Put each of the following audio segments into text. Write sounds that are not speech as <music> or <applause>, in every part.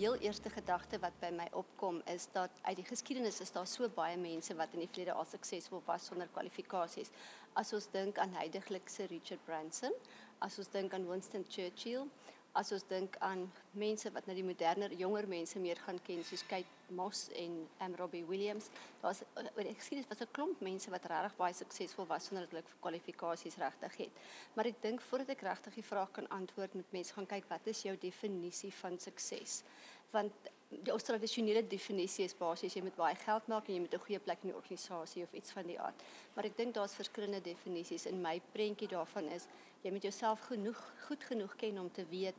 heel eerste gedagte wat by my opkom is dat uit die geskiedenis is daar so baie wat in die verlede al suksesvol was sonder kwalifikasies. As ons dink aan heidaglikse Richard Branson, as ons dink aan Winston Churchill, as ons dink aan mense wat nou die moderner jonger mense meer gaan ken soos Kate Moss en um, Robbie Williams daar's oor ek sien dit was 'n klomp mense wat regtig baie suksesvol was sonder dat hulle kwalifikasies regtig het. Maar ek dink voordat ek regtig die vraag kan antwoord moet mense gaan kyk wat is jou definisie van sukses? Want die ons tradisionele definisie is basies jy moet baie geld maak en jy moet 'n goeie plek in die organisasie of iets van die aard. Maar ek dink daar's verskillende definisies en my prentjie daarvan is jy moet jouself genoeg goed genoeg ken om te weet,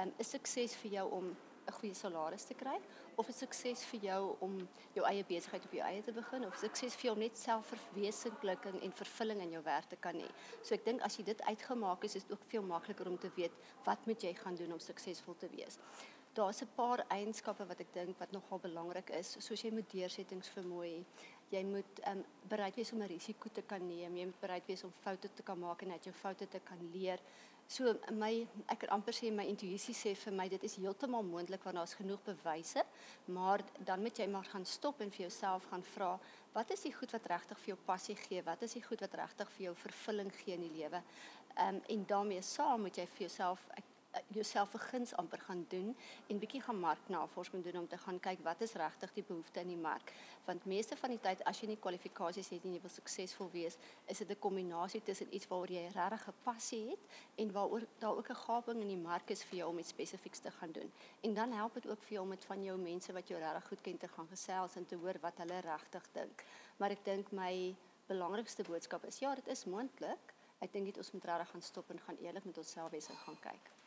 um, is sukses vir jou om 'n goeie salaris te kry of is sukses vir jou om jou eie besigheid op jou eie te begin of sukses vir jou om net selfverwesenliking en vervulling in jou werk te kan hê. So ek dink as jy dit uitgemaak is, is dit ook veel makliker om te weet wat moet jy gaan doen om suksesvol te wees daar's 'n paar eienskappe wat ek dink wat nogal belangrik is, soos jy moet deursettingsvermoë hê. Jy moet um, bereid wees om 'n risiko te kan neem, jy moet bereid wees om foute te kan maak en uit jou foute te kan leer. So my ek kan amper sê my intuïsie sê vir my dit is heeltemal moontlik want daar's genoeg bewyse, maar dan moet jy maar gaan stop en vir jouself gaan vra, wat is die goed wat regtig vir jou passie gee? Wat is die goed wat regtig vir jou vervulling gee in die lewe? Ehm um, en daarmee saam moet jy vir jouself ek jouself 'n guns amper gaan doen en bietjie gaan marknavorsing doen om te gaan kyk wat is regtig die behoefte in die mark. Want meeste van die tyd as jy nie kwalifikasies het en jy wil suksesvol wees, is dit 'n kombinasie tussen iets waaroor jy regtig 'n passie het en waaroor daar ook 'n gaping in die mark is vir jou om iets spesifieks te gaan doen. En dan help dit ook vir jou om met van jou mense wat jou regtig goed ken te gaan gesels en te hoor wat hulle regtig dink. Maar ek dink my belangrikste boodskap is ja, dit is moontlik. Ek dink dit ons moet regtig gaan stop en gaan eerlik met onsself wees en gaan kyk.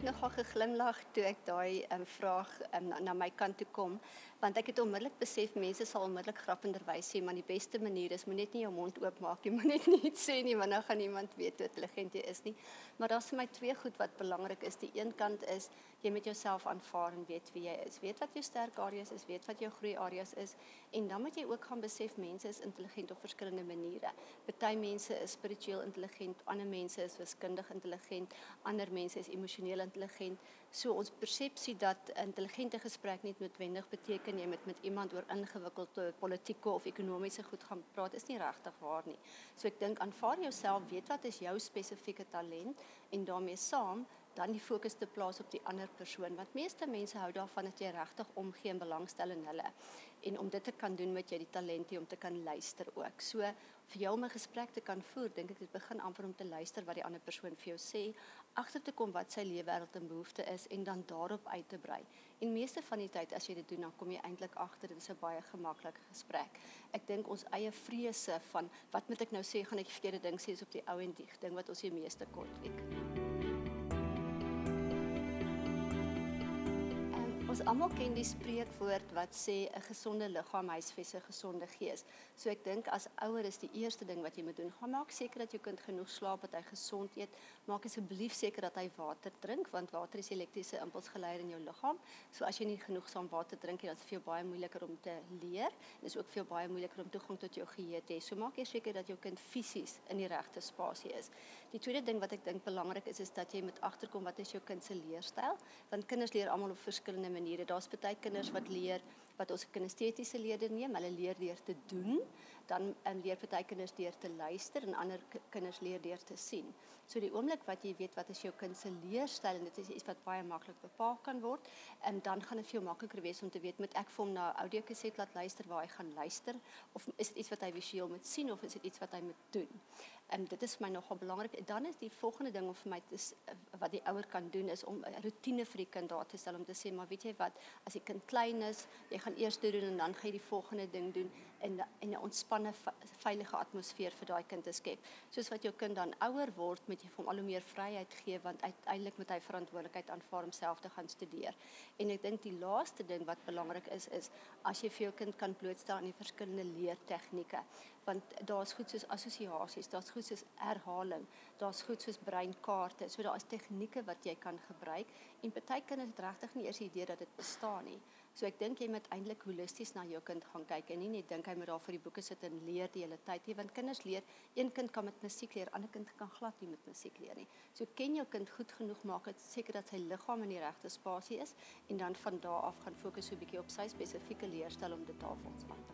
Het nogal geglimlag toe ek daai um, vraag um, na, na my kant toe kom want ek het onmiddellik besef mense sal onmiddellik grappenderwys sê maar die beste manier is moenie net nie jou mond oopmaak jy <laughs> moenie net nie sê nie want dan gaan niemand weet hoe intelligent jy is nie. Maar daar's vir my twee goed wat belangrik is. Die een kant is jy moet jouself aanvaar en weet wie jy is weet wat jou sterk areas is weet wat jou groei areas is en dan moet jy ook gaan besef mense is intelligent op verskillende maniere party mense is spiritueel intelligent ander mense is wiskundig intelligent ander mense is emosioneel intelligent. So ons persepsie dat intelligente gesprek nie noodwendig beteken jy moet met iemand oor ingewikkelde politieke of ekonomiese goed gaan praat is nie regtig waar nie. So ek dink aanvaar jouself, weet wat is jou spesifieke talent en daarmee saam dan die fokus te plaas op die ander persoon want meeste mense hou daarvan dat jy regtig omgee en belangstel in hulle. En om dit te kan doen met jy die talent hê om te kan luister ook. So vir jou om 'n gesprek te kan voer, dink ek dit begin amper om te luister wat die ander persoon vir jou sê, agter te kom wat sy lewenswêreld en behoeftes is en dan daarop uit te brei. En meeste van die tyd as jy dit doen, dan kom jy eintlik agter dit is 'n baie gemaklike gesprek. Ek dink ons eie vrese van wat moet ek nou sê, gaan ek verkeerde ding sê is op die ou en die ding wat ons die meeste kort weet. Ons almal ken die spreekwoord wat sê 'n gesonde liggaam huisves 'n gesonde gees. So ek dink as ouer is die eerste ding wat jy moet doen, gaan maak seker dat jou kind genoeg slaap, dat hy gesond eet. Maak asseblief seker dat hy water drink want water is elektriese impulsgeleier in jou liggaam. So as jy nie genoegsaam water drink nie, dan is dit vir jou baie moeiliker om te leer. Dit is ook vir jou baie moeiliker om toegang tot jou geheue te hê. So maak eers seker dat jou kind fisies in die regte spasie is. Die tweede ding wat ek dink belangrik is is dat jy moet agterkom wat is jou kind se leerstyl, want kinders leer almal op verskillende maniere. Daar's baie kinders wat leer wat ons kinestetiese leer neem, hulle leer deur te doen, dan um, leer baie kinders deur te luister en ander kinders leer deur te sien. So die oomblik wat jy weet wat is jou kind se leerstyl en dit is iets wat baie maklik bepaal kan word, en um, dan gaan dit veel makliker wees om te weet moet ek vir hom na audiokaset laat luister waar hy gaan luister of is dit iets wat hy visueel moet sien of is dit iets wat hy moet doen. En dit is vir my nogal belangrik. Dan is die volgende ding om vir my te wat die ouer kan doen is om 'n rotine vir die kind daar te stel om te sê maar weet jy wat as die kind klein is, jy gaan eers dit doen en dan gaan jy die volgende ding doen en en 'n ontspanne veilige atmosfeer vir daai kind te skep. Soos wat jou kind dan ouer word, moet jy vir hom al hoe meer vryheid gee want uiteindelik moet hy verantwoordelikheid aanvaar om self te gaan studeer. En ek dink die laaste ding wat belangrik is is as jy vir jou kind kan blootstel aan die verskillende leertegnieke want daar's goed soos assosiasies, daar's goed soos herhaling, daar's goed soos breinkaarte. So daar is tegnieke wat jy kan gebruik en party kinders het regtig nie eers die idee dat dit bestaan nie. So ek dink jy moet eintlik holisties na jou kind gaan kyk en nie net dink hy moet daar vir die boeke sit en leer die hele tyd nie want kinders leer een kind kan met musiek leer ander kind kan glad nie met musiek leer nie so ken jou kind goed genoeg maak dit seker dat sy liggaam in die regte spasie is en dan van daar af gaan fokus so 'n bietjie op sy spesifieke leerstyl om dit daarvolgens aan te pas